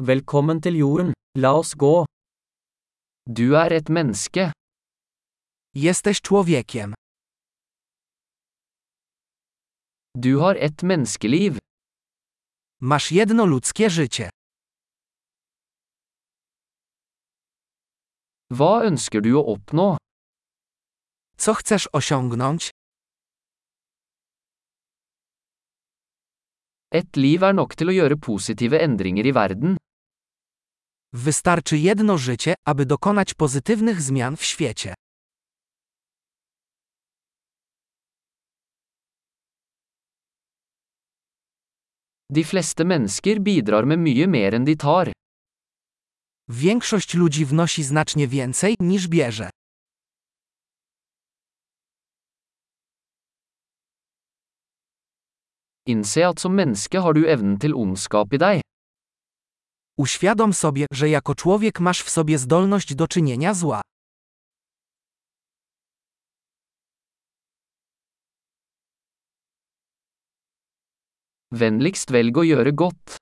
Velkommen til jorden, la oss gå. Du er et menneske. Jesteś człowiekiem. Du har et menneskeliv. Masz jedno ludzkie życie. Hva ønsker du å oppnå? Co chcesz osiągnąć? Et liv er nok til å gjøre positive endringer i verden. Wystarczy jedno życie, aby dokonać pozytywnych zmian w świecie. De fleste mennesker bidrar med mye mer enn de tar. Większość ludzi wnosi znacznie więcej, niż bierze. Innse at som menneske har du evnen til ondskap i deg. Uświadom sobie, że jako człowiek masz w sobie zdolność do czynienia zła. Vennligst velg å gjøre godt.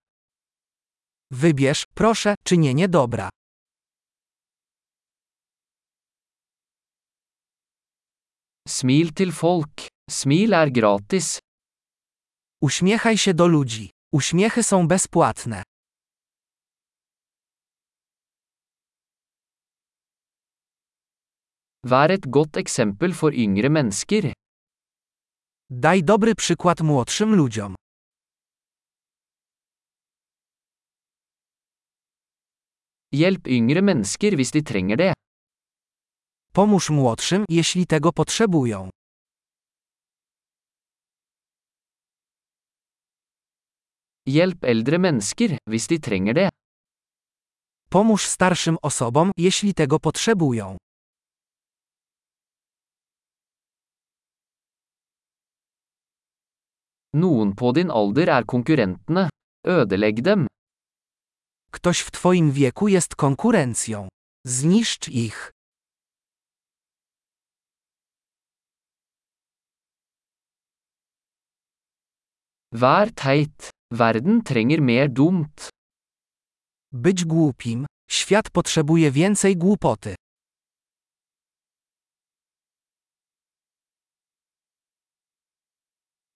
Wybierz, proszę, czynienie dobra. Smil til folk. Smil er gratis. Uśmiechaj się do ludzi. Uśmiechy są bezpłatne. Vær et godt eksempel for yngre mennesker. Daj dobry przykład młodszym ludziom. Hjelp yngre mennesker hvis de trenger det. Pomóż młodszym, jeśli tego potrzebują. Hjelp eldre mennesker hvis de trenger det. Pomóż starszym osobom, jeśli tego potrzebują. Noen på din alder er konkurrentene. Ødelegg dem. Ktoś w Twoim wieku jest konkurencją. Zniszcz ich. Vær teit. Verden trenger mer dumt. Być głupim. Świat potrzebuje więcej głupoty.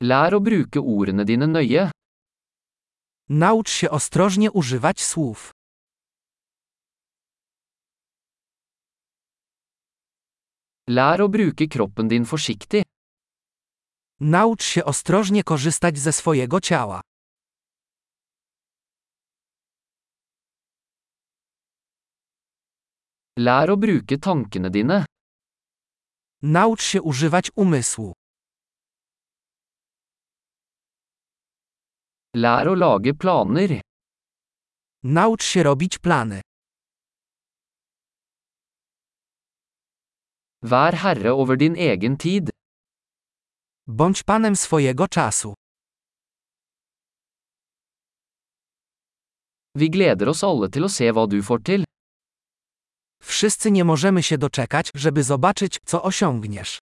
Lær å bruke ordene dine nøye. Naucz się ostrożnie używać słów. Lær å bruke kroppen din forsiktig. Naucz się ostrożnie korzystać ze swojego ciała. Lær å bruke tankene dine. Naucz się używać umysłu. Lær å lage planer. Naucz się robić plany. Vær herre over din egen tid. Bądź panem swojego czasu. Vi gleder oss alle til å se hva du får til. Wszyscy nie możemy się doczekać, żeby zobaczyć, co osiągniesz.